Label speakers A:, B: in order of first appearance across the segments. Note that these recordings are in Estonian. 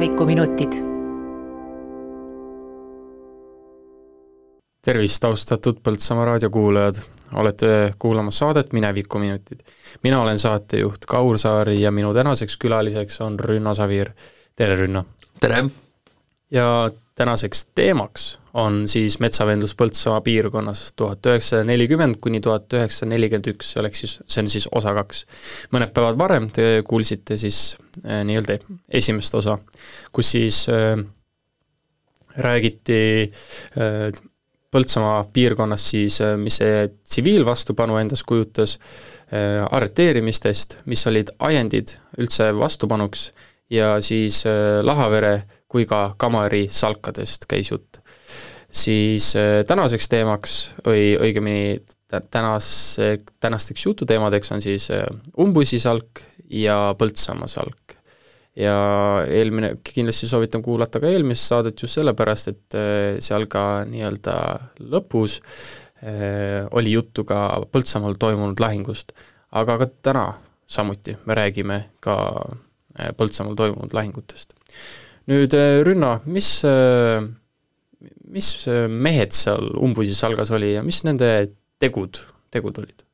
A: minevikuminutid.
B: tervist, austatud Põltsamaa raadiokuulajad, olete kuulamas saadet Minevikuminutid. mina olen saatejuht Kaur Saari ja minu tänaseks külaliseks on Rünno Saviir. tere, Rünno!
C: tere!
B: ja tänaseks teemaks on siis metsavendlus Põltsamaa piirkonnas tuhat üheksasada nelikümmend kuni tuhat üheksasada nelikümmend üks, see oleks siis, see on siis osa kaks. mõned päevad varem te kuulsite siis äh, nii-öelda esimest osa, kus siis äh, räägiti äh, Põltsamaa piirkonnas siis, äh, mis see tsiviilvastupanu endas kujutas äh,, arreteerimistest, mis olid ajendid üldse vastupanuks ja siis äh, Lahavere kui ka Kamari salkadest käis jutt. siis äh, tänaseks teemaks või õigemini tänase, tänasteks jututeemadeks on siis äh, Umbusi salk ja Põltsamaa salk. ja eelmine, kindlasti soovitan kuulata ka eelmist saadet just sellepärast, et seal ka nii-öelda lõpus oli juttu ka Põltsamaal toimunud lahingust. aga ka täna samuti me räägime ka Põltsamaal toimunud lahingutest nüüd äh, Rünno, mis, äh, mis äh, mehed seal umbusis algas oli ja mis nende tegud, tegud olid?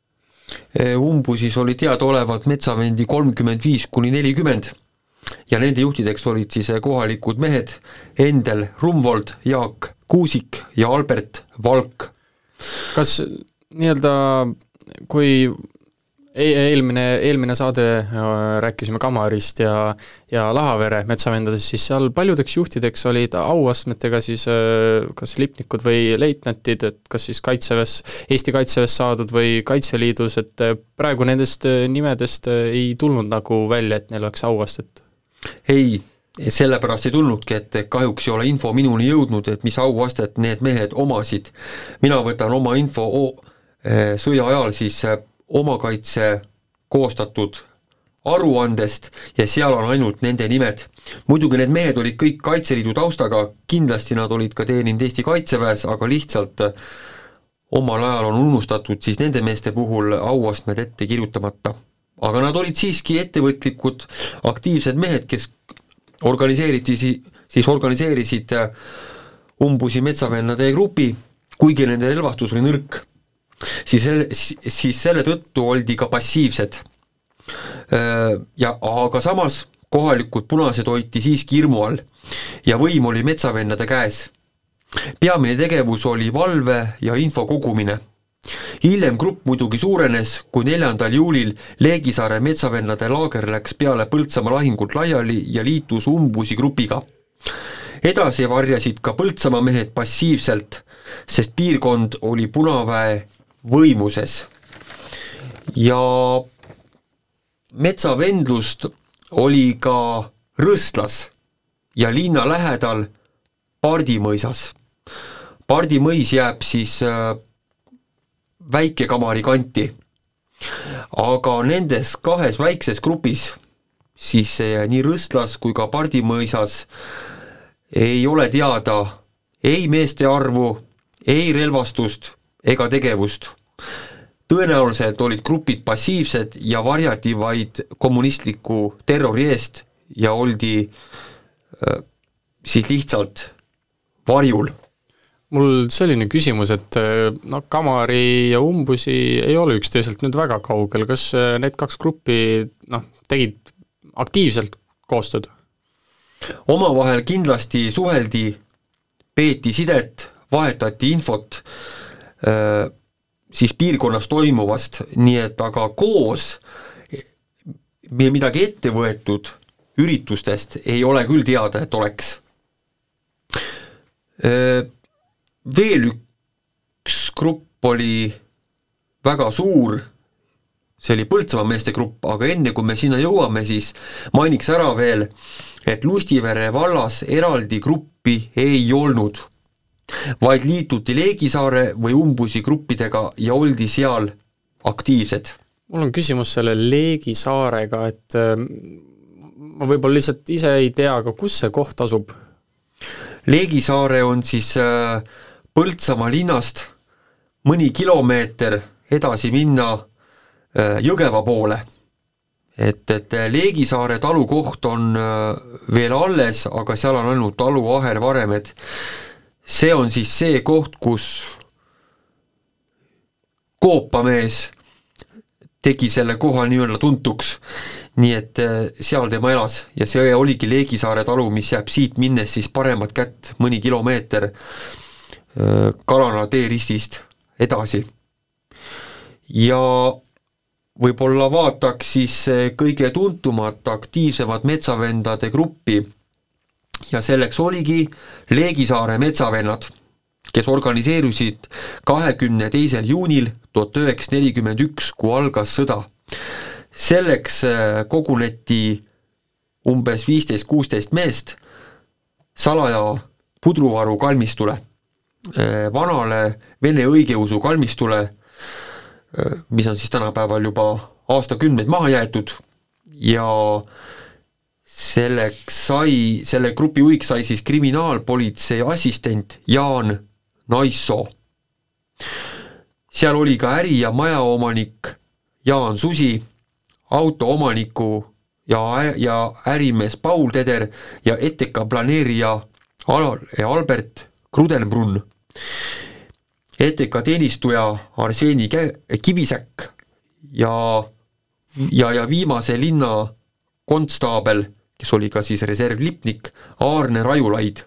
C: umbusis oli teadaolevalt metsavendi kolmkümmend viis kuni nelikümmend ja nende juhtideks olid siis kohalikud mehed Endel Rumvold, Jaak Kuusik ja Albert Valk.
B: kas nii-öelda, kui eelmine, eelmine saade äh, rääkisime Kamarist ja ja Lahavere metsavendadest, siis seal paljudeks juhtideks olid auastmetega siis äh, kas lipnikud või leitnantid, et kas siis Kaitseväes, Eesti Kaitseväest saadud või Kaitseliidus, et äh, praegu nendest nimedest ei tulnud nagu välja, et neil oleks auastet?
C: ei, sellepärast ei tulnudki, et kahjuks ei ole info minuni jõudnud, et mis auastet need mehed omasid. mina võtan oma info sõja ajal siis omakaitse koostatud aruandest ja seal on ainult nende nimed. muidugi need mehed olid kõik Kaitseliidu taustaga, kindlasti nad olid ka teeninud Eesti Kaitseväes, aga lihtsalt äh, omal ajal on unustatud siis nende meeste puhul auastmed ette kirjutamata. aga nad olid siiski ettevõtlikud, aktiivsed mehed, kes organiseeriti, siis organiseerisid äh, umbusi metsavennade grupi, kuigi nende relvastus oli nõrk siis selle, siis selle tõttu oldi ka passiivsed. Ja aga samas kohalikud punased hoiti siiski hirmu all ja võim oli metsavennade käes. peamine tegevus oli valve ja info kogumine. hiljem grupp muidugi suurenes, kui neljandal juulil Leegisaare metsavennade laager läks peale Põltsamaa lahingult laiali ja liitus Umbusi grupiga edasi varjasid ka Põltsamaa mehed passiivselt, sest piirkond oli Punaväe võimuses. ja metsavendlust oli ka Rõstlas ja linna lähedal Pardimõisas. Pardimõis jääb siis äh, Väike-Kamari kanti. aga nendes kahes väikses grupis, siis nii Rõstlas kui ka Pardimõisas ei ole teada ei meeste arvu, ei relvastust ega tegevust. tõenäoliselt olid grupid passiivsed ja varjati vaid kommunistliku terrori eest ja oldi äh, siis lihtsalt varjul
B: mul selline küsimus, et äh, no Kamari ja Umbusi ei ole üksteiselt nüüd väga kaugel, kas äh, need kaks gruppi noh, tegid aktiivselt koostööd?
C: omavahel kindlasti suheldi, peeti sidet, vahetati infot siis piirkonnas toimuvast, nii et aga koos midagi ette võetud üritustest ei ole küll teada, et oleks. Äh, veel üks grupp oli väga suur, see oli Põltsamaa meeste grupp, aga enne kui me sinna jõuame, siis mainiks ära veel, et Lustivere vallas eraldi gruppi ei olnud vaid liituti Leegisaare või Umbusi gruppidega ja oldi seal aktiivsed.
B: mul on küsimus selle Leegisaarega, et äh, ma võib-olla lihtsalt ise ei tea, aga kus see koht asub?
C: Leegisaare on siis äh, Põltsamaa linnast mõni kilomeeter edasi minna äh, Jõgeva poole. et, et Leegisaare talukoht on veel alles, aga seal on ainult taluahervaremed. See on siis see koht, kus koopamees tegi selle koha nii-öelda tuntuks, nii et äh, seal tema elas. Ja see oligi Leegisaare talu, mis jääb siit minnes siis paremat kätt mõni kilomeeter äh, Kalana teeristist edasi. ja võib-olla vaataks siis kõige tuntumat aktiivsemat metsavendade gruppi ja selleks oligi Leegisaare metsavennad kes organiseerusid kahekümne teisel juunil tuhat üheksasada nelikümmend üks, kui algas sõda. selleks äh, koguneti umbes viisteist, kuusteist meest salaja pudruvaru kalmistule, äh, vanale vene õigeusu kalmistule, äh, mis on siis tänapäeval juba aastakümneid maha jäetud ja selleks sai, selle grupi juhiks sai siis kriminaalpolitsei assistent Jaan Naissoo. seal oli ka äri- ja majaomanik Jaan Susi, autoomaniku ja, ja ärimees Paul Teder ja ETK planeerija Albert Krudenbrunn. ETK teenistuja Arseni Kivisäkk ja, ja, ja viimase linna konstaabel, kes oli ka siis reservlipnik, Aarne Rajulaid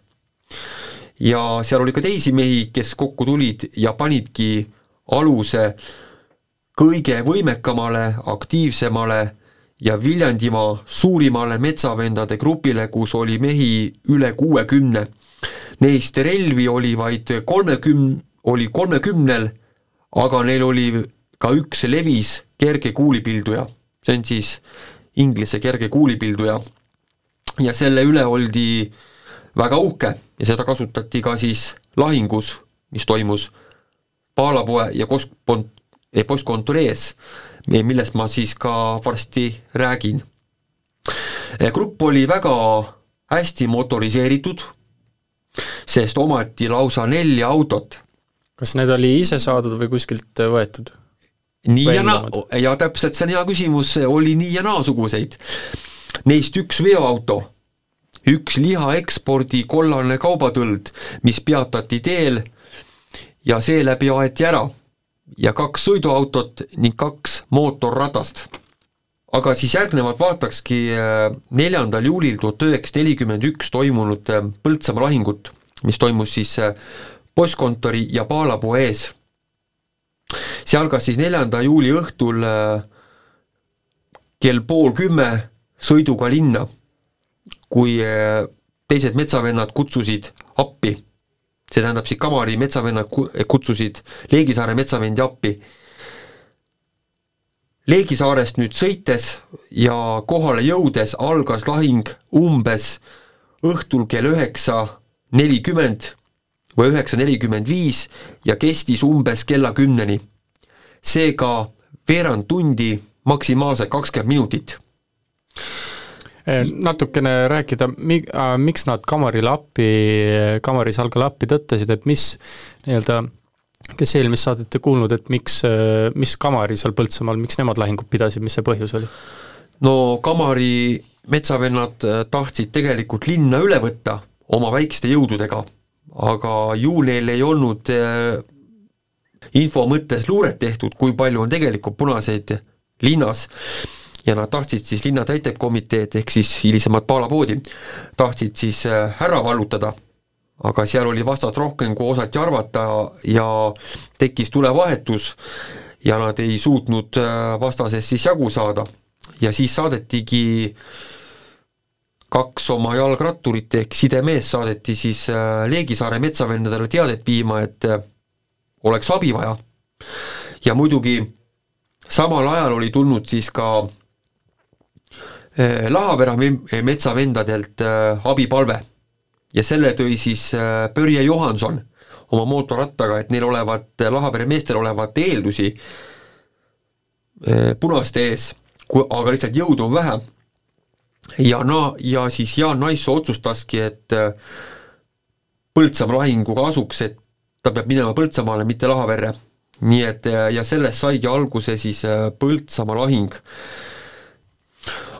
C: ja seal oli ka teisi mehi, kes kokku tulid ja panidki aluse kõige võimekamale, aktiivsemale ja Viljandimaa suurimale metsavendade grupile, kus oli mehi üle kuuekümne. Neist relvi oli vaid kolmekümn-, oli kolmekümnel, aga neil oli ka üks levis kerge kuulipilduja, see on siis inglise kerge kuulipilduja. Ja selle üle oldi väga uhke ja seda kasutati ka siis lahingus, mis toimus Paalapoe ja Koskpont-, postkontori ees, millest ma siis ka varsti räägin. grupp oli väga hästi motoriseeritud, sest omati lausa neli autot.
B: kas need oli ise saadud või kuskilt võetud?
C: nii ja naa, ja täpselt, see on hea küsimus, oli nii ja naasuguseid. Neist üks veoauto üks liha ekspordi kollane kaubatõld, mis peatati teel ja seeläbi aeti ära ja kaks sõiduautot ning kaks mootorratast. aga siis järgnevalt vaatakski äh, neljandal juulil tuhat üheksasada nelikümmend üks toimunud äh, Põltsamaa lahingut, mis toimus siis äh, postkontori ja Paalapuu ees. see algas siis neljanda juuli õhtul kell pool kümme sõiduga linna kui eh, teised metsavennad kutsusid appi, see tähendab siis Kamari metsavennad kutsusid Leegisaare metsavendi appi. Leegisaarest nüüd sõites ja kohale jõudes algas lahing umbes õhtul kell üheksa nelikümmend või üheksa nelikümmend viis ja kestis umbes kella kümneni. seega veerand tundi, maksimaalselt kakskümmend minutit
B: natukene rääkida, mi-, miks nad Kamarile appi, Kamari Salgale appi tõttasid, et mis nii-öelda kes eelmist saadet ei kuulnud, et miks, mis Kamari seal Põltsamaal, miks nemad lahingut pidasid, mis see põhjus oli?
C: no Kamari metsavennad äh, tahtsid tegelikult linna üle võtta oma väikeste jõududega, aga ju neil ei olnud äh, info mõttes luuret tehtud, kui palju on tegelikult punaseid linnas ja nad tahtsid siis linna täitevkomiteed ehk siis hilisemat Paala poodi, tahtsid siis äh, ära vallutada, aga seal oli vastast rohkem, kui osati arvata ja tekkis tulevahetus ja nad ei suutnud äh, vastasest siis jagu saada. ja siis saadetigi kaks oma jalgratturit ehk sidemees saadeti siis äh, Leegisaare metsavendadele teadet viima, et oleks abi vaja. ja muidugi samal ajal oli tulnud siis ka Lahavera metsavendadelt eh, abipalve ja selle tõi siis eh, Börje Johanson oma mootorrattaga, et neil olevat, Lahavere meestel olevat eeldusi punaste ees, kui, aga lihtsalt jõudu on vähe. ja na-, ja siis Jaan Naissoo otsustaski, et Põltsamaa lahinguga asuks, et ta peab minema Põltsamaale, mitte Lahaverre. nii et ja sellest saigi alguse siis Põltsamaa lahing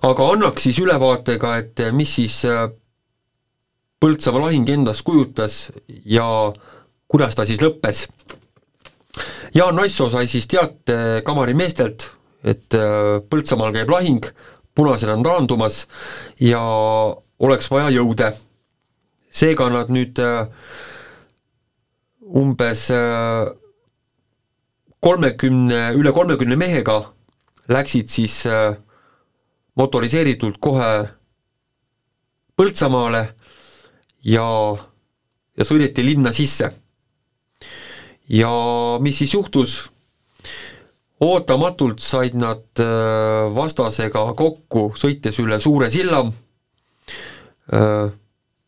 C: aga annaks siis ülevaate ka, et mis siis Põltsamaa lahing endast kujutas ja kuidas ta siis lõppes. Jaan Naissoo sai siis teate kamari meestelt, et Põltsamaal käib lahing, punased on taandumas ja oleks vaja jõude. seega nad nüüd umbes kolmekümne, üle kolmekümne mehega läksid siis äh, motoriseeritult kohe Põltsamaale ja, ja sõideti linna sisse. ja mis siis juhtus? ootamatult said nad äh, vastasega kokku, sõites üle suure silla. Äh,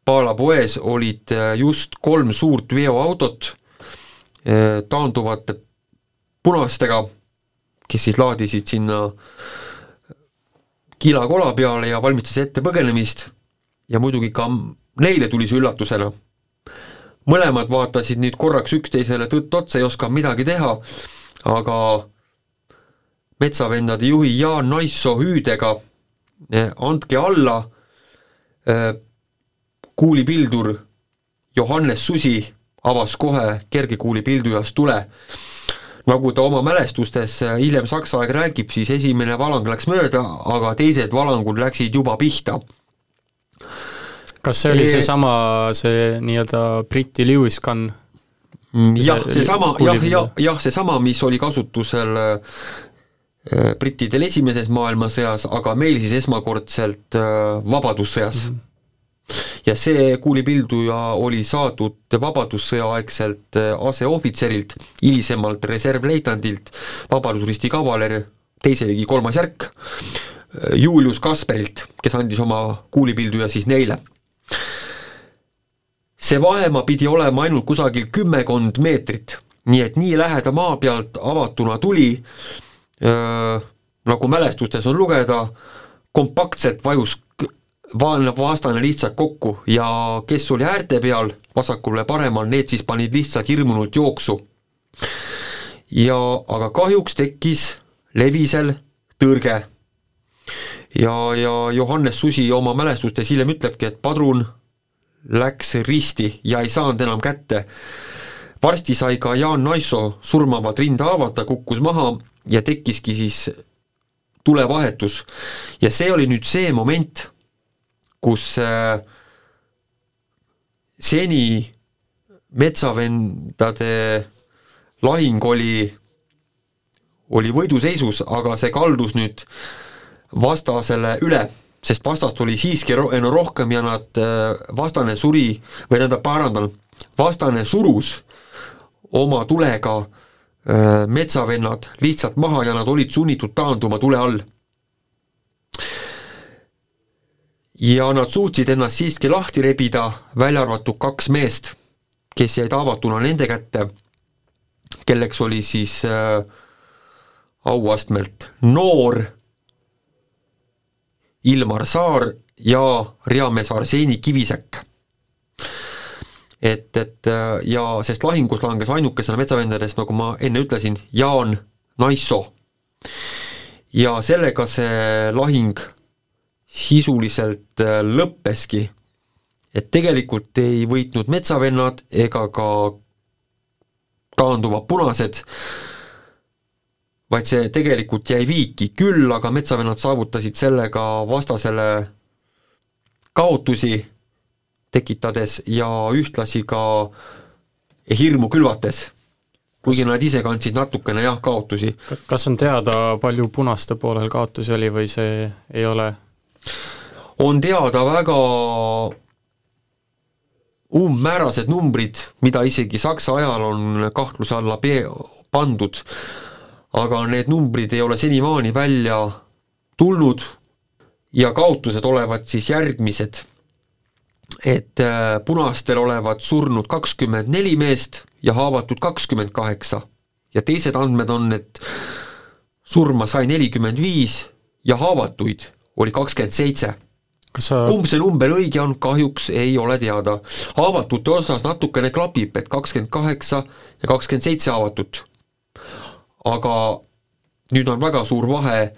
C: Paala poes olid just kolm suurt veoautot taanduvate punastega, kes siis laadisid sinna kilakola peale ja valmistas ette põgenemist ja muidugi ka neile tuli see üllatusena. mõlemad vaatasid nüüd korraks üksteisele tõtt otsa, ei osanud midagi teha, aga metsavendade juhi Jaan Naissoo hüüdega eh, andke alla, eh, kuulipildur Johannes Susi avas kohe kergekuulipildujast tule nagu ta oma mälestustes äh, hiljem Saksa aeg räägib, siis esimene valang läks mööda, aga teised valangud läksid juba pihta.
B: kas see oli seesama, see nii-öelda Briti Lewis gun?
C: Mm, jah, seesama, jah, jah, jah, seesama, mis oli kasutusel äh, äh, brittidel esimeses maailmasõjas, aga meil siis esmakordselt Vabadussõjas mm. -hmm ja see kuulipilduja oli saadud Vabadussõjaaegselt äh, aseohvitserilt, hilisemalt reservleitnandilt, Vabadusristi kavaler, teise ligi kolmas järk, äh, Julius Kasperilt, kes andis oma kuulipilduja siis neile. see vahemaa pidi olema ainult kusagil kümmekond meetrit, nii et nii läheda maa pealt avatuna tuli äh,, nagu mälestustes on lugeda, kompaktselt vajus vaenlane vastane lihtsalt kokku ja kes oli äärte peal, vasakule-paremal, need siis panid lihtsalt hirmunult jooksu. ja aga kahjuks tekkis Levisel tõrge. ja, ja Johannes Susi oma mälestustes hiljem ütlebki, et padrun läks risti ja ei saanud enam kätte. varsti sai ka Jaan Naissoo surmavad rindahaavad, ta kukkus maha ja tekkiski siis tulevahetus. ja see oli nüüd see moment, kus äh, seni metsavendade lahing oli, oli võiduseisus, aga see kaldus nüüd vastasele üle, sest vastast oli siiski ro-, no rohkem ja nad, äh, vastane suri, või tähendab, parandan, vastane surus oma tulega äh, metsavennad lihtsalt maha ja nad olid sunnitud taanduma tule all ja nad suutsid ennast siiski lahti rebida, välja arvatud kaks meest, kes jäid haavatuna nende kätte, kelleks oli siis äh, auastmelt noor Ilmar Saar ja reamees Arseni Kivisäkk. et, et äh, ja sest lahingus langes ainukesena metsavendadest, nagu ma enne ütlesin, Jaan Naissoo. ja sellega see lahing sisuliselt äh, lõppeski, et tegelikult ei võitnud metsavennad ega ka taanduvad punased, vaid see tegelikult jäi viiki, küll aga metsavennad saavutasid sellega vastasele kaotusi tekitades ja ühtlasi ka hirmu külvates. Kuigi nad ise kandsid natukene jah, kaotusi.
B: kas on teada, palju punaste poolel kaotusi oli või see ei ole
C: on teada väga umbmäärased numbrid, mida isegi Saksa ajal on kahtluse alla pe-, pandud, aga need numbrid ei ole senimaani välja tulnud ja kaotused olevat siis järgmised. et äh, punastel olevat surnud kakskümmend neli meest ja haavatud kakskümmend kaheksa ja teised andmed on, et surma sai nelikümmend viis ja haavatuid oli kakskümmend seitse. Sa... kumb see number õige on, kahjuks ei ole teada. haavatute osas natukene klapib, et kakskümmend kaheksa ja kakskümmend seitse haavatut. aga nüüd on väga suur vahe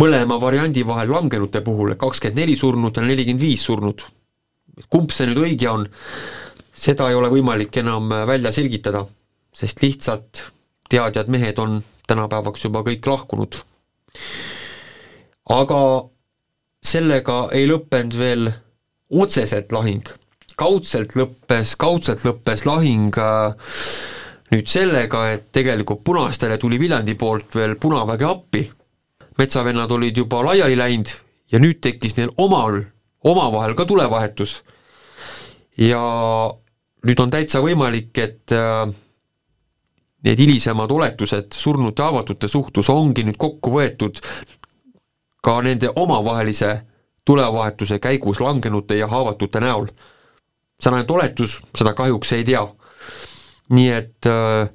C: mõlema variandi vahel langenute puhul, kakskümmend neli surnut ja nelikümmend viis surnut. kumb see nüüd õige on, seda ei ole võimalik enam välja selgitada, sest lihtsalt teadjad mehed on tänapäevaks juba kõik lahkunud. aga sellega ei lõppenud veel otseselt lahing, kaudselt lõppes, kaudselt lõppes lahing äh, nüüd sellega, et tegelikult punastele tuli Viljandi poolt veel punaväge appi, metsavennad olid juba laiali läinud ja nüüd tekkis neil omal, omavahel ka tulevahetus. ja nüüd on täitsa võimalik, et äh, need hilisemad oletused surnute haavatute suhtus ongi nüüd kokku võetud ka nende omavahelise tulevahetuse käigus langenute ja haavatute näol. ainult oletus, seda kahjuks ei tea nii et äh,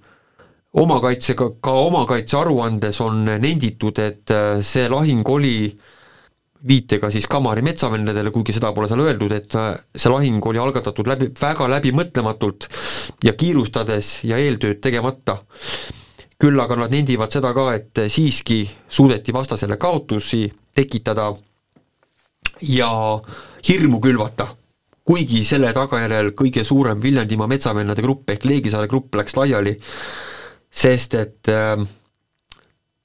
C: omakaitsega, ka omakaitse aruandes on nenditud, et äh, see lahing oli viitega siis Kamari metsavendadele, kuigi seda pole seal öeldud, et äh, see lahing oli algatatud läbi, väga läbimõtlematult ja kiirustades ja eeltööd tegemata. Küll aga nad nendivad seda ka, et siiski suudeti vastasele kaotusi tekitada ja hirmu külvata. Kuigi selle tagajärjel kõige suurem Viljandimaa metsavennade grupp ehk Leegisaare grupp läks laiali, sest et äh,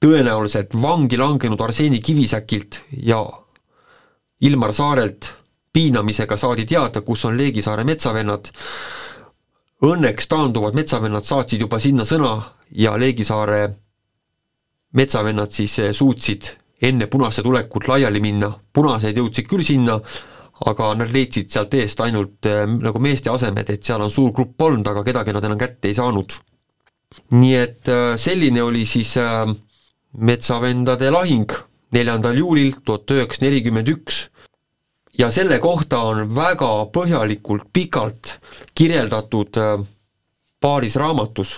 C: tõenäoliselt vangi langenud Arseni Kivisäkilt ja Ilmar Saarelt piinamisega saadi teada, kus on Leegisaare metsavennad, õnneks taanduvad metsavennad saatsid juba sinna sõna ja Leegisaare metsavennad siis suutsid enne punaste tulekut laiali minna, punased jõudsid küll sinna, aga nad leidsid sealt eest ainult äh, nagu meeste asemed, et seal on suur grupp olnud, aga kedagi nad enam kätte ei saanud. nii et äh, selline oli siis äh, metsavendade lahing neljandal juulil tuhat üheksasada nelikümmend üks ja selle kohta on väga põhjalikult, pikalt kirjeldatud paaris raamatus,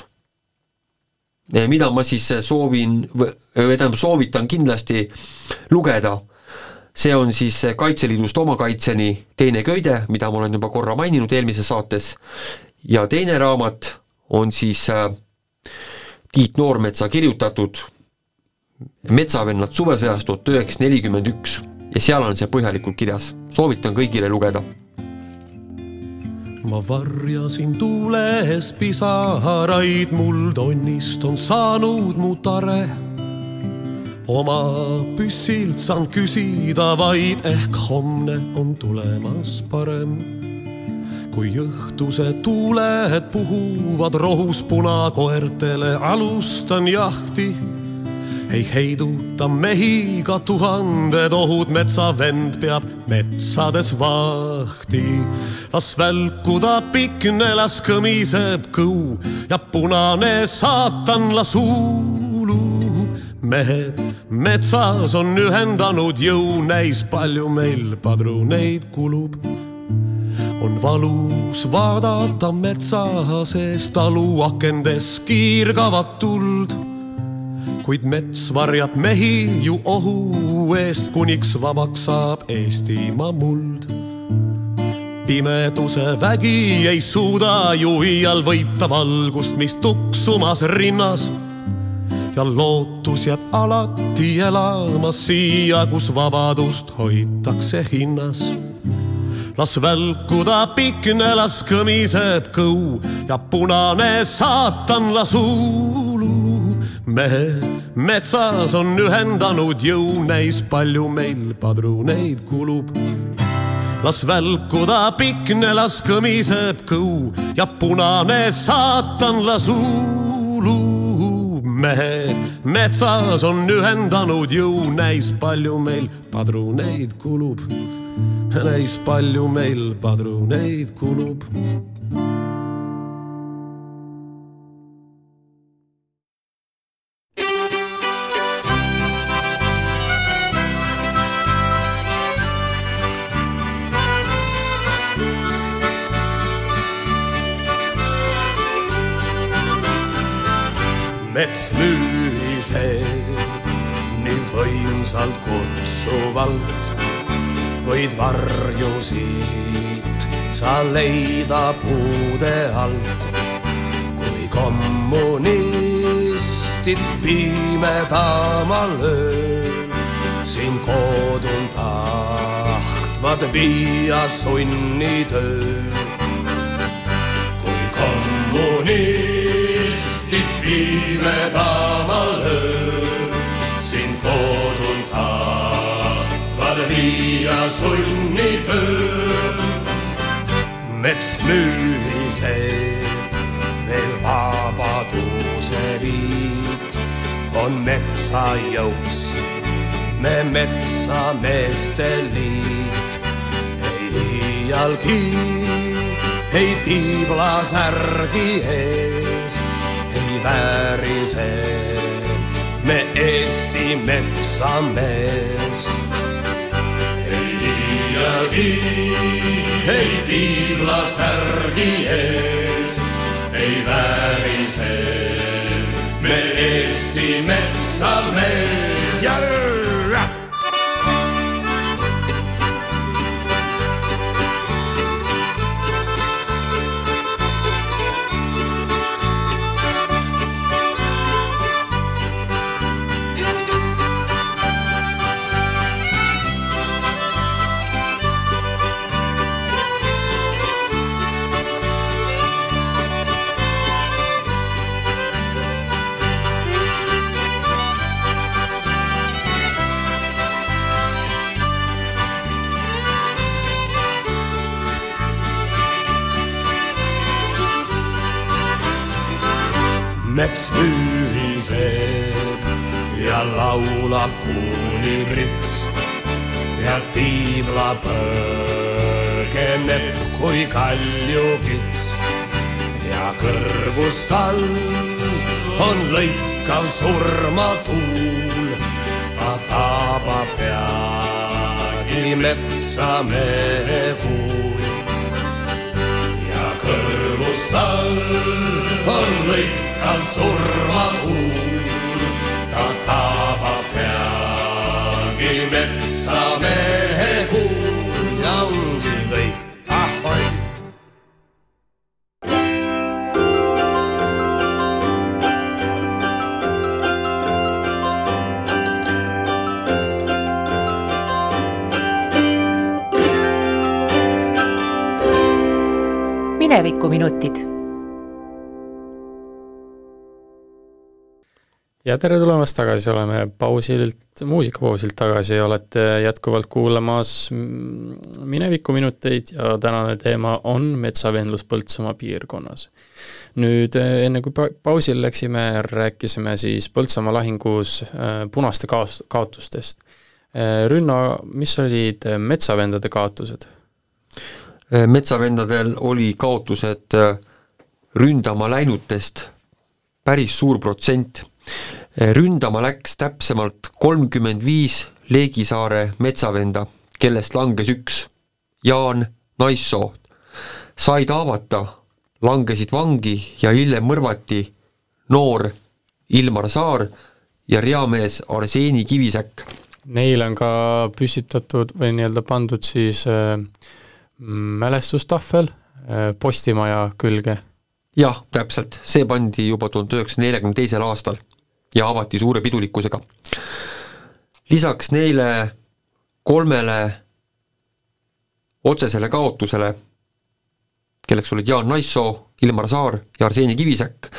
C: mida ma siis soovin, või tähendab, soovitan kindlasti lugeda. See on siis Kaitseliidust oma kaitseni teine köide, mida ma olen juba korra maininud eelmises saates, ja teine raamat on siis äh, Tiit Noormetsa kirjutatud Metsavennad suvesõjas tuhat üheksasada nelikümmend üks ja seal on see põhjalikult kirjas, soovitan kõigile lugeda.
D: ma varjasin tuules pisaraid, mul tonnist on saanud mu tare oma püssilt saan küsida vaid ehk homne on tulemas parem. kui õhtused tuuled puhuvad rohus punakoertele, alustan jahti. Ei heiduta mehi ka tuhanded ohud, metsavend peab metsades vahti. las välkuda pikne, las kõmiseb kõu ja punane saatan las huulub mehed metsas on ühendanud jõu, näis palju meil padruneid kulub. on valus vaadata metsa sees taluakendes kiirgavat tuld. Kuid mets varjab mehi ju ohu eest, kuniks vabaks saab Eestimaa muld pimeduse vägi ei suuda ju iial võita valgust, mis tuksumas rinnas ja lootus jääb alati elama siia, kus vabadust hoitakse hinnas. las välkuda pikne, las kõmiseb kõu ja punane saatan las huulub. Mehed metsas on ühendanud jõu, näis palju meil padruneid kulub. Las välkuda pikne, las kõmiseb kõu ja punane saatan las huulub mehed metsas on ühendanud jõu, näis palju meil padruneid kulub. näis palju meil padruneid kulub
E: mets mühiseb nii võimsalt kutsuvalt, võid varjusid sa leida puude alt. kui kommunist
D: Eestit pimedamal ööl. siin koodun tahtvad viia sunnitööl. kui kommunistid pimedamal ööl siin koodun tahtvad viia sunnitööl. mets mühiseb veel vabaduse viit on metsajõuks me metsameeste liit. ei iialgi ei tiibla särgi ees, ei väärise me Eesti metsamees. ei iialgi ei tiibla särgi ees ei väärise me Eesti metsamees. Mets mühiseb ja laulab kuulibrits ja tiibla põgeneb kui kaljukits ja kõrgus tal on lõikav surmatuul. ta tabab peagi metsamehe kuul kõrgus tal on lõikav surmakuul. ta
F: minevikuminutid
B: ja tere tulemast tagasi, oleme pausilt, muusikapausilt tagasi ja olete jätkuvalt kuulamas Minevikuminuteid ja tänane teema on metsavendlus Põltsamaa piirkonnas. nüüd enne kui pa-, pausile läksime, rääkisime siis Põltsamaa lahingus äh, punaste kaos-, kaotustest. Äh, Rünno, mis olid metsavendade kaotused?
C: Metsavendadel oli kaotused ründama läinutest päris suur protsent ründama läks täpsemalt kolmkümmend viis Leegisaare metsavenda, kellest langes üks, Jaan Naissoo. said haavata, langesid vangi ja hiljem mõrvati noor Ilmar Saar ja reamees Arseeni Kivisäkk.
B: Neile on ka püstitatud või nii-öelda pandud siis äh, mälestustahvel äh, Postimaja külge.
C: jah, täpselt, see pandi juba tuhande üheksasaja neljakümne teisel aastal ja avati suure pidulikkusega. lisaks neile kolmele otsesele kaotusele, kelleks olid Jaan Naissoo, Ilmar Saar ja Arseeni Kivisäkk,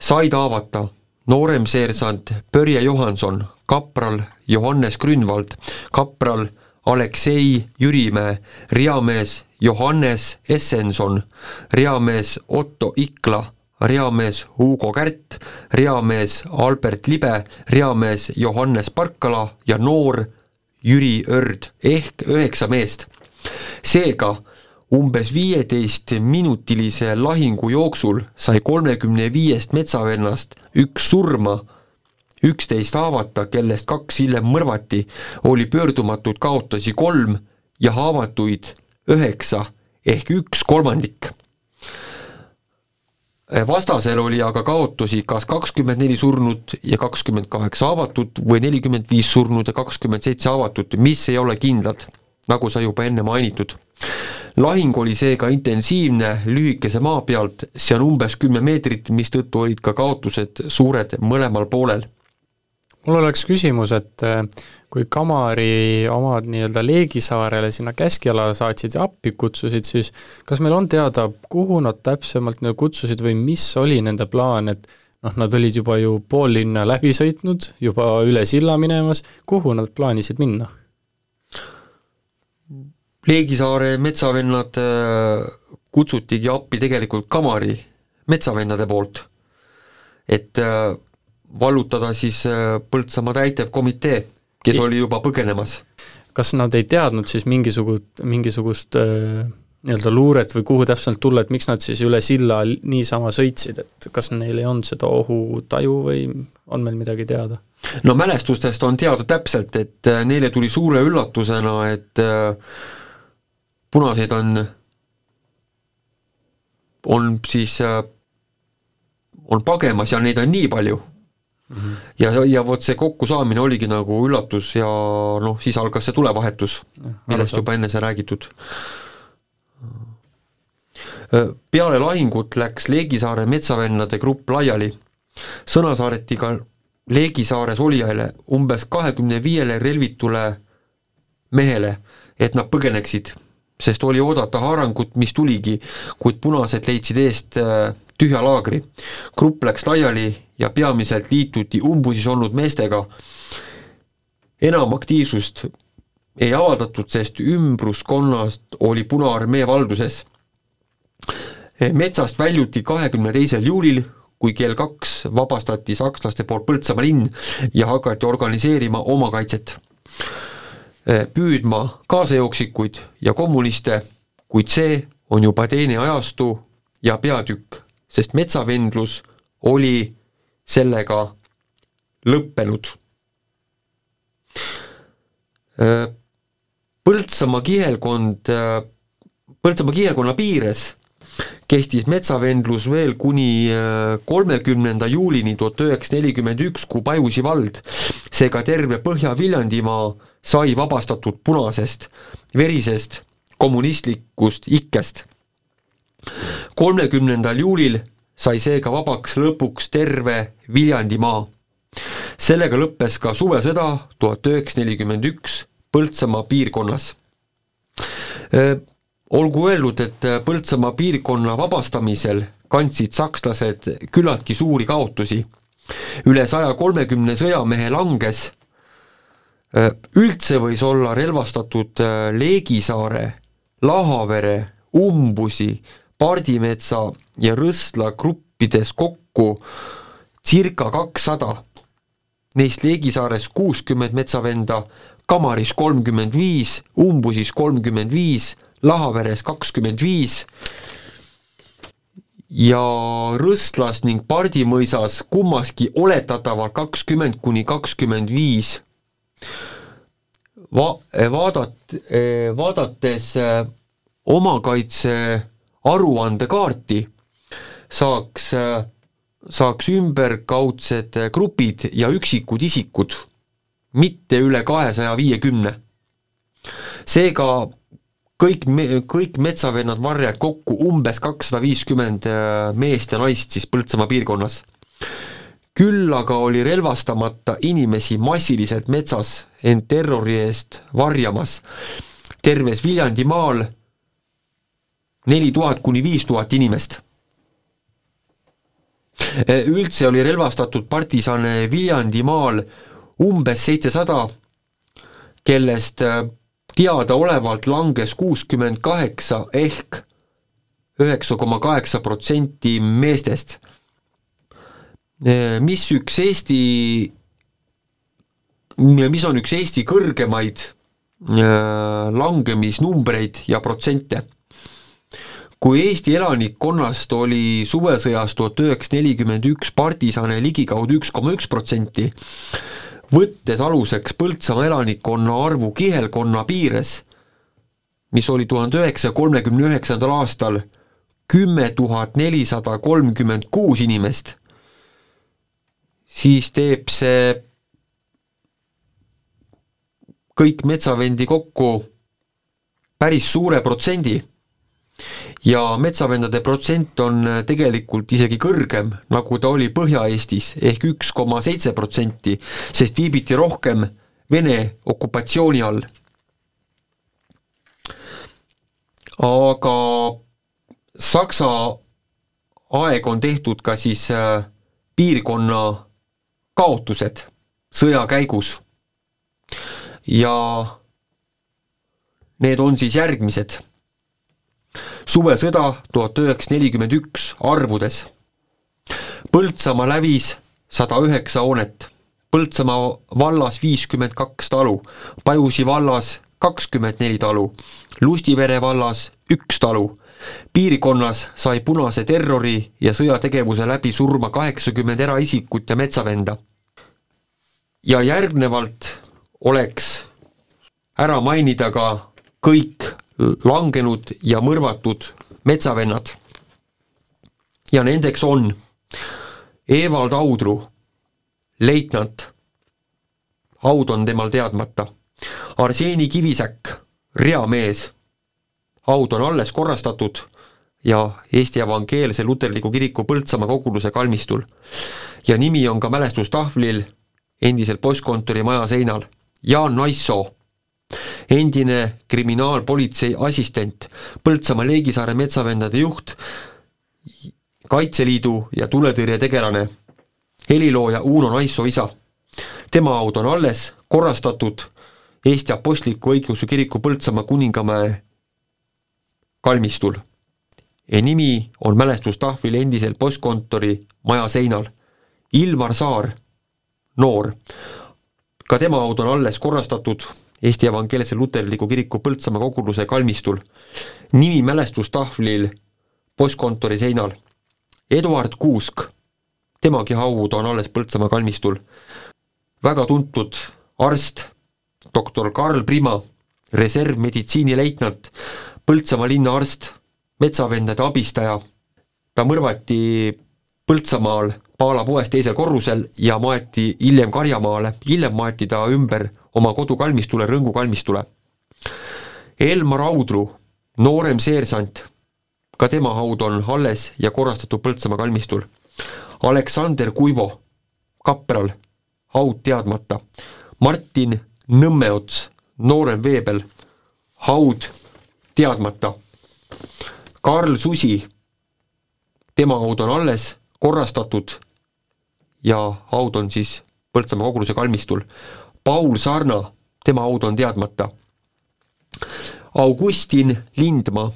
C: said haavata noorem seersant Börje Johanson, kapral Johannes Grünwald, kapral Aleksei Jürimäe, reamees Johannes Essenson, reamees Otto Ikla reamees Hugo Kärt, reamees Albert Libe, reamees Johannes Parkala ja noor Jüri Örd ehk üheksa meest. seega umbes viieteistminutilise lahingu jooksul sai kolmekümne viiest metsavennast üks surma, üksteist haavata, kellest kaks hiljem mõrvati, oli pöördumatuid kaotusi kolm ja haavatuid üheksa ehk üks kolmandik vastasel oli aga kaotusi kas kakskümmend neli surnut ja kakskümmend kaheksa haavatut või nelikümmend viis surnut ja kakskümmend seitse haavatut, mis ei ole kindlad, nagu sai juba enne mainitud. lahing oli seega intensiivne lühikese maa pealt, see on umbes kümme meetrit, mistõttu olid ka kaotused suured mõlemal poolel
B: mul oleks küsimus, et äh, kui Kamari omad nii-öelda Leegisaarele sinna Käskjala saatsid ja appi kutsusid, siis kas meil on teada, kuhu nad täpsemalt nii kutsusid või mis oli nende plaan, et noh, nad olid juba ju pool linna läbi sõitnud, juba üle silla minemas, kuhu nad plaanisid minna?
C: Leegisaare metsavennad äh, kutsutigi appi tegelikult Kamari metsavennade poolt, et äh, vallutada siis äh, Põltsamaa täitevkomitee, kes oli juba põgenemas.
B: kas nad ei teadnud siis mingisugust, mingisugust äh, nii-öelda luuret või kuhu täpselt tulla, et miks nad siis üle silla niisama sõitsid, et kas neil ei olnud seda ohutaju või on meil midagi teada?
C: no mälestustest on teada täpselt, et äh, neile tuli suure üllatusena, et punaseid on, on siis, on pagemas ja neid on nii palju Mm -hmm. ja, ja vot see kokkusaamine oligi nagu üllatus ja noh, siis algas see tulevahetus, millest juba enne sai räägitud. peale lahingut läks Leegisaare metsavennade grupp laiali. sõna saadeti ka Leegisaares olijale umbes kahekümne viiele relvitule mehele, et nad põgeneksid, sest oli oodata haarangut, mis tuligi, kuid punased leidsid eest äh, tühja laagri. grupp läks laiali ja peamiselt liituti umbusis olnud meestega. enam aktiivsust ei avaldatud, sest ümbruskonnast oli Punaarmee valduses. metsast väljuti kahekümne teisel juulil, kui kell kaks vabastati sakslaste poolt Põltsamaa linn ja hakati organiseerima oma kaitset. Püüdma kaasajooksikuid ja kommuniste, kuid see on juba teine ajastu ja peatükk, sest metsavendlus oli sellega lõppenud. Põltsamaa kihelkond, Põltsamaa kihelkonna piires kestis metsavendlus veel kuni kolmekümnenda juulini tuhat üheksasada nelikümmend üks, kui Pajusi vald, seega terve Põhja-Viljandimaa sai vabastatud punasest, verisest kommunistlikust ikkest. kolmekümnendal juulil sai seega vabaks lõpuks terve Viljandimaa. sellega lõppes ka suvesõda tuhat üheksasada nelikümmend üks Põltsamaa piirkonnas. olgu öeldud, et Põltsamaa piirkonna vabastamisel kandsid sakslased küllaltki suuri kaotusi. üle saja kolmekümne sõjamehe langes, üldse võis olla relvastatud Leegisaare, Lahavere, Umbusi, Pardimetsa ja Rõsla gruppides kokku circa kakssada. Neist Leegisaares kuuskümmend metsavenda, Kamaris kolmkümmend viis, Umbusis kolmkümmend viis, Lahaveres kakskümmend viis ja Rõstlas ning Pardimõisas kummaski oletatavalt kakskümmend kuni kakskümmend viis. Va-, vaadat-, vaadates eh, omakaitse aruandekaarti saaks, saaks ümberkaudsed grupid ja üksikud isikud, mitte üle kahesaja viiekümne. seega kõik me-, kõik metsavennad varjad kokku umbes kakssada viiskümmend meest ja naist siis Põltsamaa piirkonnas. Küll aga oli relvastamata inimesi massiliselt metsas end terrori eest varjamas. terves Viljandimaal neli tuhat kuni viis tuhat inimest. üldse oli relvastatud partisane Viljandimaal umbes seitsesada, kellest äh, teadaolevalt langes kuuskümmend kaheksa ehk üheksa koma kaheksa protsenti meestest. Äh, mis üks Eesti, mis on üks Eesti kõrgemaid äh, langemisnumbreid ja protsente? Kui Eesti elanikkonnast oli suvesõjas tuhat üheksasada nelikümmend üks partisane ligikaudu üks koma üks protsenti, võttes aluseks Põltsamaa elanikkonna arvu kihelkonna piires, mis oli tuhande üheksasaja kolmekümne üheksandal aastal kümme tuhat nelisada kolmkümmend kuus inimest, siis teeb see kõik metsavendi kokku päris suure protsendi ja metsavendade protsent on tegelikult isegi kõrgem, nagu ta oli Põhja-Eestis ehk üks koma seitse protsenti, sest viibiti rohkem Vene okupatsiooni all. aga Saksa aeg on tehtud ka siis äh, piirkonna kaotused sõja käigus. ja need on siis järgmised. suvesõda tuhat üheksasada nelikümmend üks arvudes. Põltsamaa lävis sada üheksa hoonet, Põltsamaa vallas viiskümmend kaks talu, Pajusi vallas kakskümmend neli talu, Lustivere vallas üks talu, piirkonnas sai punase terrori ja sõjategevuse läbi surma kaheksakümmend eraisikut ja metsavenda. ja järgnevalt oleks ära mainida ka kõik langenud ja mõrvatud metsavennad. ja nendeks on Evald Audru, leitnant, haud on temal teadmata, Arseeni Kivisäkk, reamees haud on alles korrastatud ja Eesti Evangeelse Luterliku Kiriku Põltsamaa koguduse kalmistul. ja nimi on ka mälestustahvlil endiselt postkontori maja seinal, Jaan Naissoo, endine kriminaalpolitsei assistent, Põltsamaa Leegisaare metsavendade juht, Kaitseliidu ja tuletõrje tegelane, helilooja Uno Naissoo isa. tema haud on alles korrastatud Eesti Apostliku Õigeusu Kiriku Põltsamaa kuningamäe kalmistul. nimi on mälestustahvlil endisel postkontori maja seinal. Ilmar Saar, noor. ka tema haud on alles korrastatud Eesti Evangeelse Luterliku Kiriku Põltsamaa koguduse kalmistul. nimi mälestustahvlil postkontori seinal. Eduard Kuusk, temagi haud on alles Põltsamaa kalmistul. väga tuntud arst, doktor Karl Prima, reservmeditsiinileitnant, Põltsamaa linna arst, metsavendade abistaja, ta mõrvati Põltsamaal Paala poes teisel korrusel ja maeti hiljem Karjamaale, hiljem maeti ta ümber oma kodukalmistule, Rõngu kalmistule. Elmar Audru, noorem seersant, ka tema haud on alles ja korrastatud Põltsamaa kalmistul. Aleksander Kuivo, kapral, haud teadmata. Martin Nõmmeots, noorem veebel, haud teadmata. Karl Susi, tema haud on alles korrastatud ja haud on siis Põltsamaa koguduse kalmistul. Paul Sarna, tema haud on teadmata. Augustin Lindmaa,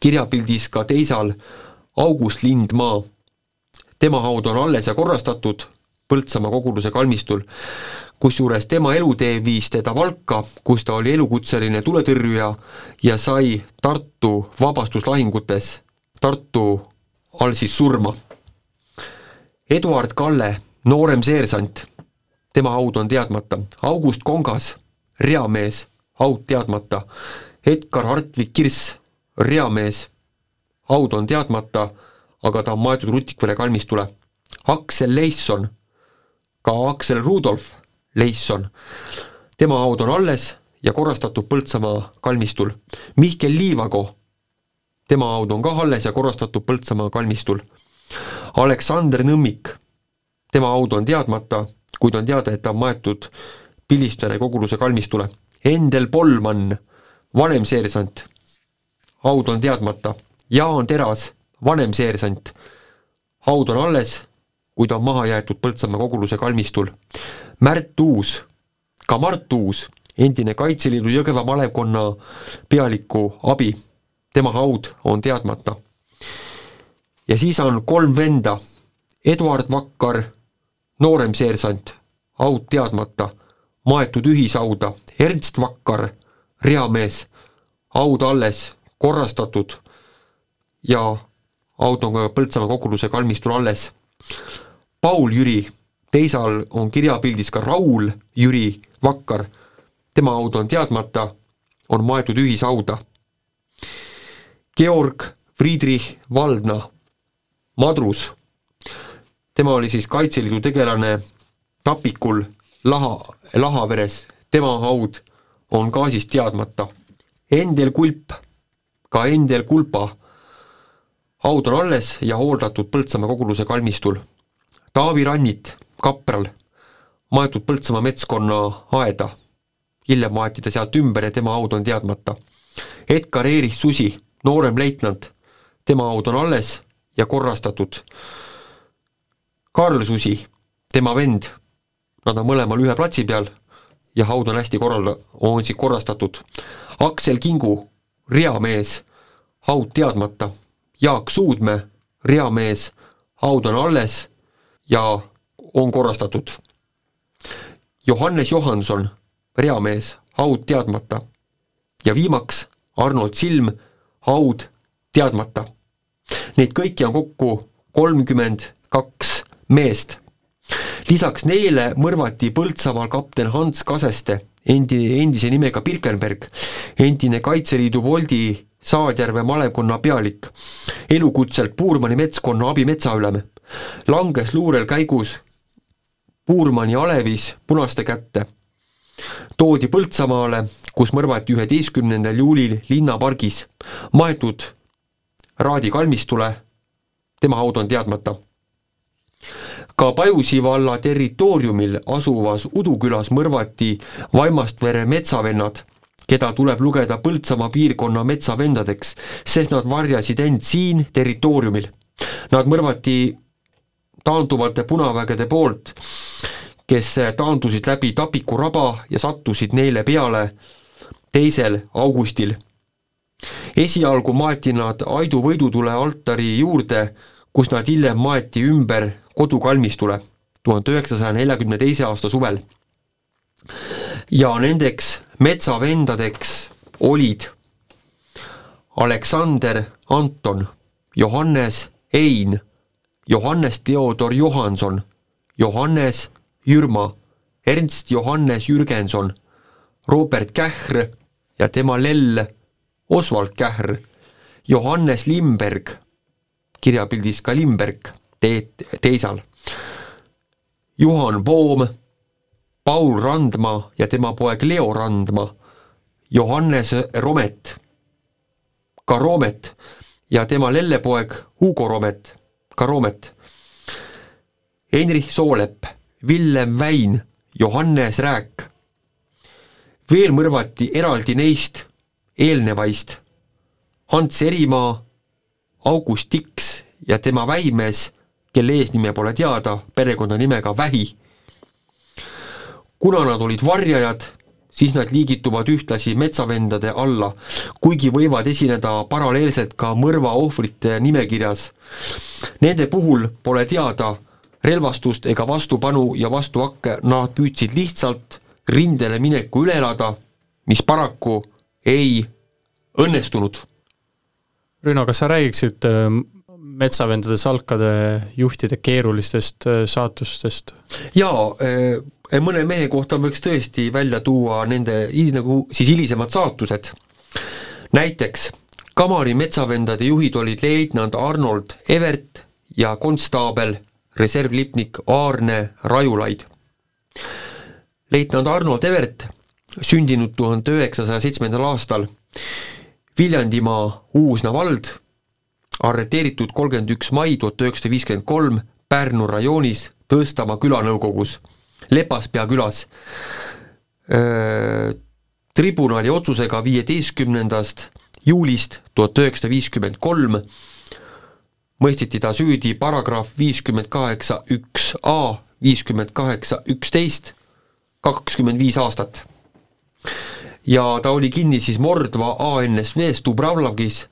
C: kirjapildis ka teisal August Lindmaa, tema haud on alles ja korrastatud Põltsamaa koguduse kalmistul kusjuures tema elutee viis teda Valka, kus ta oli elukutseline tuletõrjuja ja sai Tartu vabastuslahingutes Tartu all siis surma. Eduard Kalle, noorem seersant, tema haud on teadmata, August Kongas, reamees, haud teadmata, Edgar Hartvig Kirss, reamees, haud on teadmata, aga ta on maetud Rutikvere kalmistule. Aksel Leisson, ka Aksel Rudolf, Leisson. tema haud on alles ja korrastatud Põltsamaa kalmistul. Mihkel Liivago, tema haud on ka alles ja korrastatud Põltsamaa kalmistul. Aleksander Nõmmik, tema haud on teadmata, kuid on teada, et ta on maetud Pilistvere koguduse kalmistule. Endel Polman, vanem seersant, haud on teadmata. Jaan Teras, vanem seersant, haud on alles, kuid on maha jäetud Põltsamaa koguduse kalmistul. Märt Uus, ka Mart Uus, endine Kaitseliidu Jõgeva malevkonna pealiku abi, tema haud on teadmata. ja siis on kolm venda, Eduard Vakkar, noorem seersant, haud teadmata, maetud ühishauda, Ernst Vakkar, reamees, haud alles, korrastatud ja haud on ka Põltsamaa koguduse kalmistul alles. Paul Jüri teisal on kirjapildis ka Raul Jüri Vakkar, tema haud on teadmata, on maetud ühishauda. Georg Friedrich Valdna, madrus, tema oli siis Kaitseliidu tegelane Tapikul Laha, Lahaveres, tema haud on ka siis teadmata. Endel Kulp, ka Endel Kulpa haud on alles ja hooldatud Põltsamaa koguduse kalmistul. Taavi Rannit, kapral, maetud Põltsamaa metskonna aeda. hiljem maeti ta sealt ümber ja tema haud on teadmata. Edgar Erich Susi, noorem leitnant, tema haud on alles ja korrastatud. Karl Susi, tema vend, nad on mõlemal ühe platsi peal ja haud on hästi korralda-, on siis korrastatud. Aksel Kingu, reamees, haud teadmata. Jaak Suudmäe, reamees, haud on alles ja on korrastatud. Johannes Johanson, reamees, haud teadmata. ja viimaks Arnold Silm, haud teadmata. Neid kõiki on kokku kolmkümmend kaks meest lisaks neile mõrvati Põltsamaal kapten Hans Kaseste, endi, endise nimega Birkenberg, endine Kaitseliidu Boldi Saadjärve malevkonna pealik, elukutselt Puurmani metskonna abimetsaülem, langes luurel käigus Puurmani alevis punaste kätte. toodi Põltsamaale, kus mõrvati üheteistkümnendal juulil linnapargis, maetud Raadi kalmistule, tema haud on teadmata. Ka Pajusi valla territooriumil asuvas Udukülas mõrvati Vaimastvere metsavennad, keda tuleb lugeda Põltsamaa piirkonna metsavendadeks, sest nad varjasid end siin territooriumil. Nad mõrvati taanduvate punavägede poolt, kes taandusid läbi Tapiku raba ja sattusid neile peale teisel augustil. esialgu maeti nad Aidu võidutule altari juurde, kus nad hiljem maeti ümber kodukalmistule tuhande üheksasaja neljakümne teise aasta suvel. Ja nendeks metsavendadeks olid Aleksander Anton, Johannes Ein, Johannes Theodor Johanson, Johannes Jürma, Ernst Johannes Jürgenson, Robert Kähr ja tema lell Oswald Kähr, Johannes Limberg, kirjapildis ka Limberg te-, teisal. Juhan Poom, Paul Randma ja tema poeg Leo Randma, Johannes Romet, ka Roomet ja tema lellepoeg Hugo Romet, ka Roomet, Heinrich Soolepp, Villem Väin, Johannes Rääk. veel mõrvati eraldi neist eelnevaist Hans Erimaa, August Tiks ja tema väimees kelle eesnime pole teada, perekonnanimega Vähi. Kuna nad olid varjajad, siis nad liigituvad ühtlasi metsavendade alla, kuigi võivad esineda paralleelselt ka mõrva ohvrite nimekirjas. Nende puhul pole teada relvastust ega vastupanu ja vastuhakke, nad püüdsid lihtsalt rindele mineku üle elada, mis paraku ei õnnestunud.
B: Rüno, kas sa räägiksid metsavendade salkade juhtide keerulistest äh, saatustest?
C: jaa, äh, mõne mehe kohta võiks tõesti välja tuua nende nagu siis hilisemad saatused. näiteks Kamari metsavendade juhid olid leitnant Arnold Evert ja konstaabel, reservlipnik Aarne Rajulaid. leitnant Arnold Evert, sündinud tuhande üheksasaja seitsmendal aastal, Viljandimaa Uusna vald arreteeritud kolmkümmend üks mai tuhat üheksasada viiskümmend kolm Pärnu rajoonis Tõstamaa külanõukogus, Lepaspea külas. tribunali otsusega viieteistkümnendast juulist tuhat üheksasada viiskümmend kolm mõisteti ta süüdi paragrahv viiskümmend kaheksa üks A, viiskümmend kaheksa üksteist, kakskümmend viis aastat. ja ta oli kinni siis Mordva ANSV-s Dubravlagis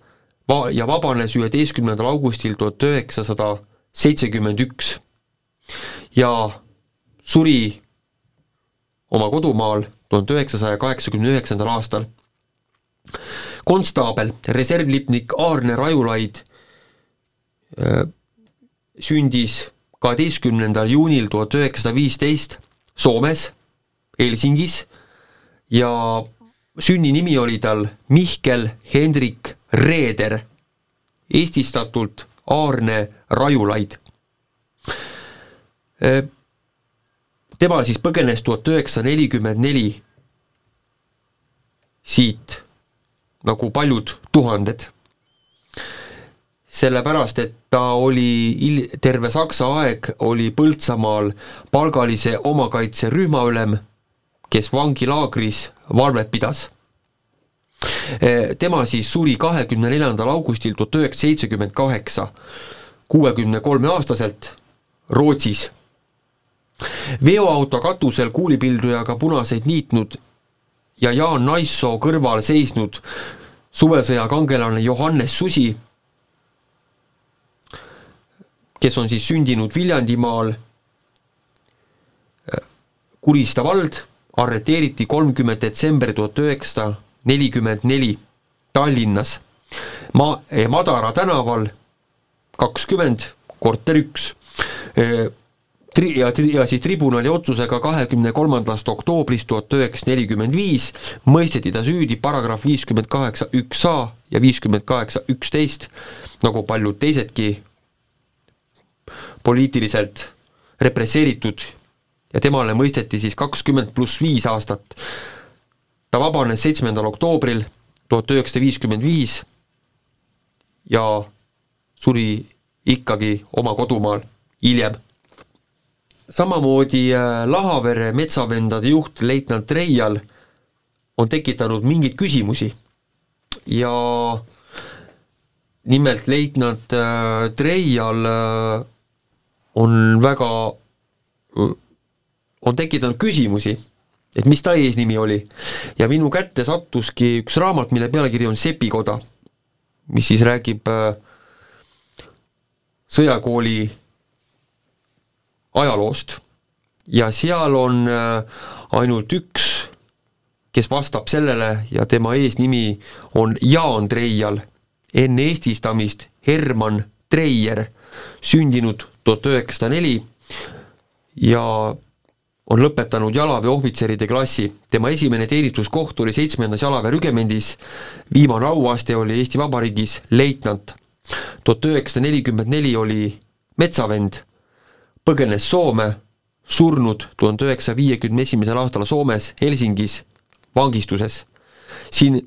C: va-, ja vabanes üheteistkümnendal augustil tuhat üheksasada seitsekümmend üks ja suri oma kodumaal tuhande üheksasaja kaheksakümne üheksandal aastal. konstaabel, reservlipnik Aarne Rajulaid äh, sündis kaheteistkümnendal juunil tuhat üheksasada viisteist Soomes, Helsingis ja sünninimi oli tal Mihkel Hendrik Reeder, eestistatult Aarne Rajulaid. Tema siis põgenes tuhat üheksasada nelikümmend neli siit nagu paljud tuhanded. sellepärast et ta oli il-, terve Saksa aeg oli Põltsamaal palgalise omakaitserühmaülem, kes vangilaagris valvet pidas tema siis suri kahekümne neljandal augustil tuhat üheksasada seitsekümmend kaheksa, kuuekümne kolme aastaselt Rootsis. Veoauto katusel kuulipildujaga punaseid niitnud ja Jaan Naissoo kõrval seisnud suvesõja kangelane Johannes Susi, kes on siis sündinud Viljandimaal, Kurista vald, arreteeriti kolmkümmend detsember tuhat üheksasada nelikümmend neli Tallinnas. Ma-, eh, Madara tänaval kakskümmend, korter üks, eh, tri-, ja ja siis tribunali otsusega kahekümne kolmandast oktoobrist tuhat üheksasada nelikümmend viis mõisteti ta süüdi paragrahv viiskümmend kaheksa üks A ja viiskümmend kaheksa üksteist, nagu paljud teisedki poliitiliselt represseeritud ja temale mõisteti siis kakskümmend pluss viis aastat ta vabanes seitsmendal oktoobril tuhat üheksasada viiskümmend viis ja suri ikkagi oma kodumaal hiljem. Samamoodi äh, Lahavere metsavendade juht leitnant Reial on tekitanud mingeid küsimusi ja nimelt leitnant äh, Treial äh, on väga, on tekitanud küsimusi et mis ta eesnimi oli. ja minu kätte sattuski üks raamat, mille pealkiri on Sepikoda, mis siis räägib äh, sõjakooli ajaloost. ja seal on äh, ainult üks, kes vastab sellele ja tema eesnimi on Jaan Treial, enne eestistamist Herman Treier, sündinud tuhat üheksasada neli ja on lõpetanud jalaväeohvitseride klassi. tema esimene teenistuskoht oli seitsmendas jalaväerügemendis, viimane auaste oli Eesti Vabariigis leitnant. tuhat üheksasada nelikümmend neli oli metsavend, põgenes Soome, surnud tuhande üheksasaja viiekümne esimesel aastal Soomes Helsingis vangistuses. siin,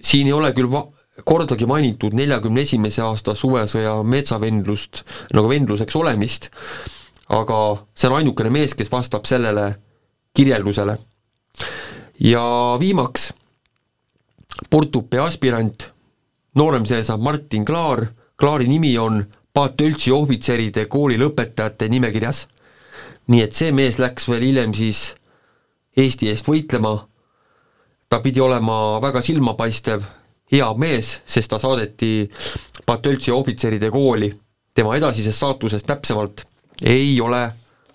C: siin ei ole küll va-, kordagi mainitud neljakümne esimese aasta suvesõja metsavendlust nagu vendluseks olemist, aga see on ainukene mees, kes vastab sellele kirjeldusele. ja viimaks Portupea aspirant, noorem see saab Martin Klaar, Klaari nimi on Paat Töltsi ohvitseride kooli lõpetajate nimekirjas. nii et see mees läks veel hiljem siis Eesti eest võitlema, ta pidi olema väga silmapaistev, hea mees, sest ta saadeti Paat Töltsi ohvitseride kooli. tema edasisest saatusest täpsemalt ei ole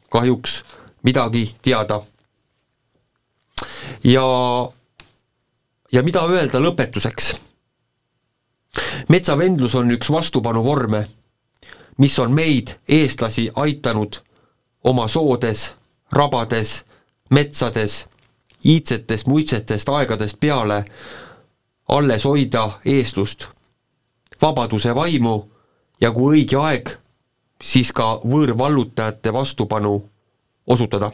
C: kahjuks midagi teada. ja, ja mida öelda lõpetuseks? metsavendlus on üks vastupanuvorme, mis on meid, eestlasi, aitanud oma soodes, rabades, metsades, iidsetest muistsetest aegadest peale alles hoida eestlust, vabaduse vaimu ja kui õige aeg siis ka võõrvallutajate vastupanu osutada.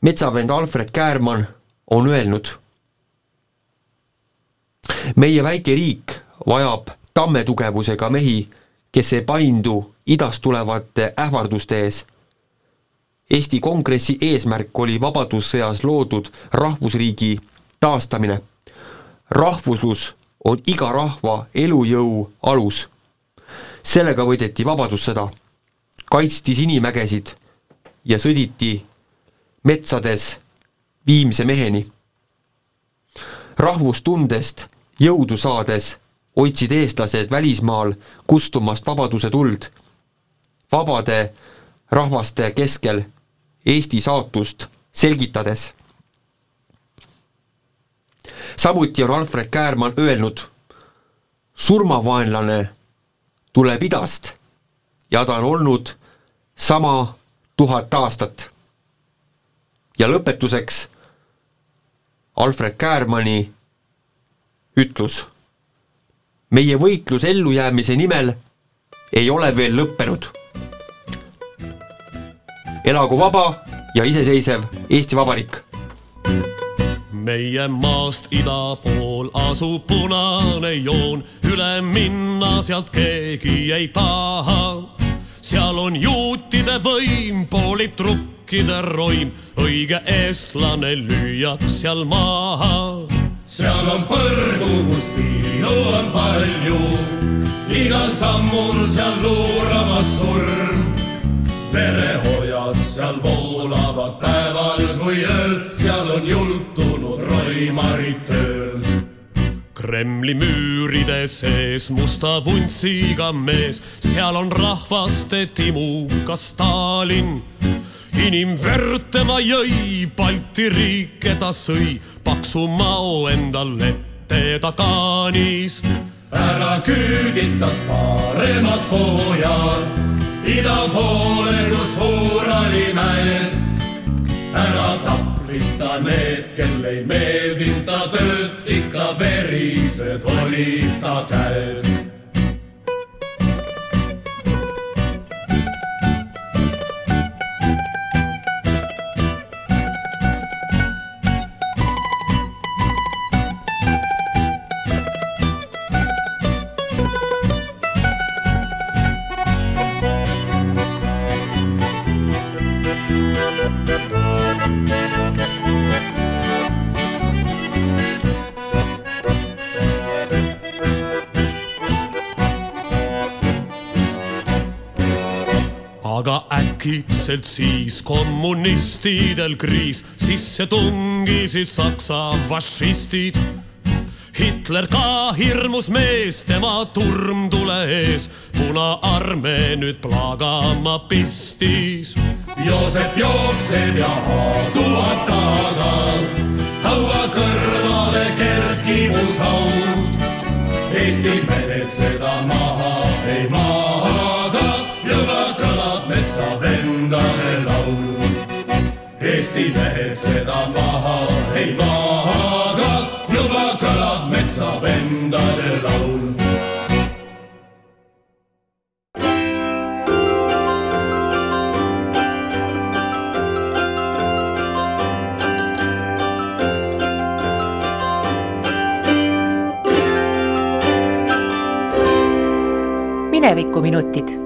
C: metsavend Alfred Käärmann on öelnud, meie väike riik vajab tammetugevusega mehi, kes ei paindu idast tulevate ähvarduste ees. Eesti Kongressi eesmärk oli Vabadussõjas loodud rahvusriigi taastamine. rahvuslus on iga rahva elujõu alus sellega võideti Vabadussõda, kaitsti Sinimägesid ja sõditi metsades viimse meheni. rahvustundest jõudu saades hoidsid eestlased välismaal kustumast vabaduse tuld. vabade rahvaste keskel Eesti saatust selgitades. samuti on Alfred Käärmann öelnud, surmavaenlane tuleb idast ja ta on olnud sama tuhat aastat. ja lõpetuseks Alfred Käärmanni ütlus. Meie võitlus ellujäämise nimel ei ole veel lõppenud. elagu vaba ja iseseisev Eesti Vabariik
A: meie maast ida pool asub punane joon, üle minna sealt keegi ei taha. seal on juutide võim, politrukide roim, õige eestlane lüüaks seal maha.
D: Seal on põrgu, kus piilu on palju, igal sammul seal luuramas surm verehojad seal voolavad päeval kui ööl, seal on jultunud roimarid tööl.
A: Kremli müüride sees musta vuntsiga mees, seal on rahvaste timuka Stalin. Inimverd tema jõi, Balti riike ta sõi, paksu mao endal ette ta kaanis.
D: ära küüditas paremad pojad ida poole, kus Uurali mäed. ära taplista need, kel ei meeldinud ta tööd, ikka verised olid ta käed
A: äkitselt siis kommunistidel kriis, sisse tungisid Saksa fašistid. Hitler ka hirmus mees, tema turmtule ees, Punaarmee nüüd plaagama pistis.
D: Joosep jookseb ja haaduvad taga, haua kõrvale kerkib uus haud. Eesti mehed seda maha ei maha vendade laul. Eesti mehed seda maha ei maha, juba kõlab metsa vendade laul.
F: minevikuminutid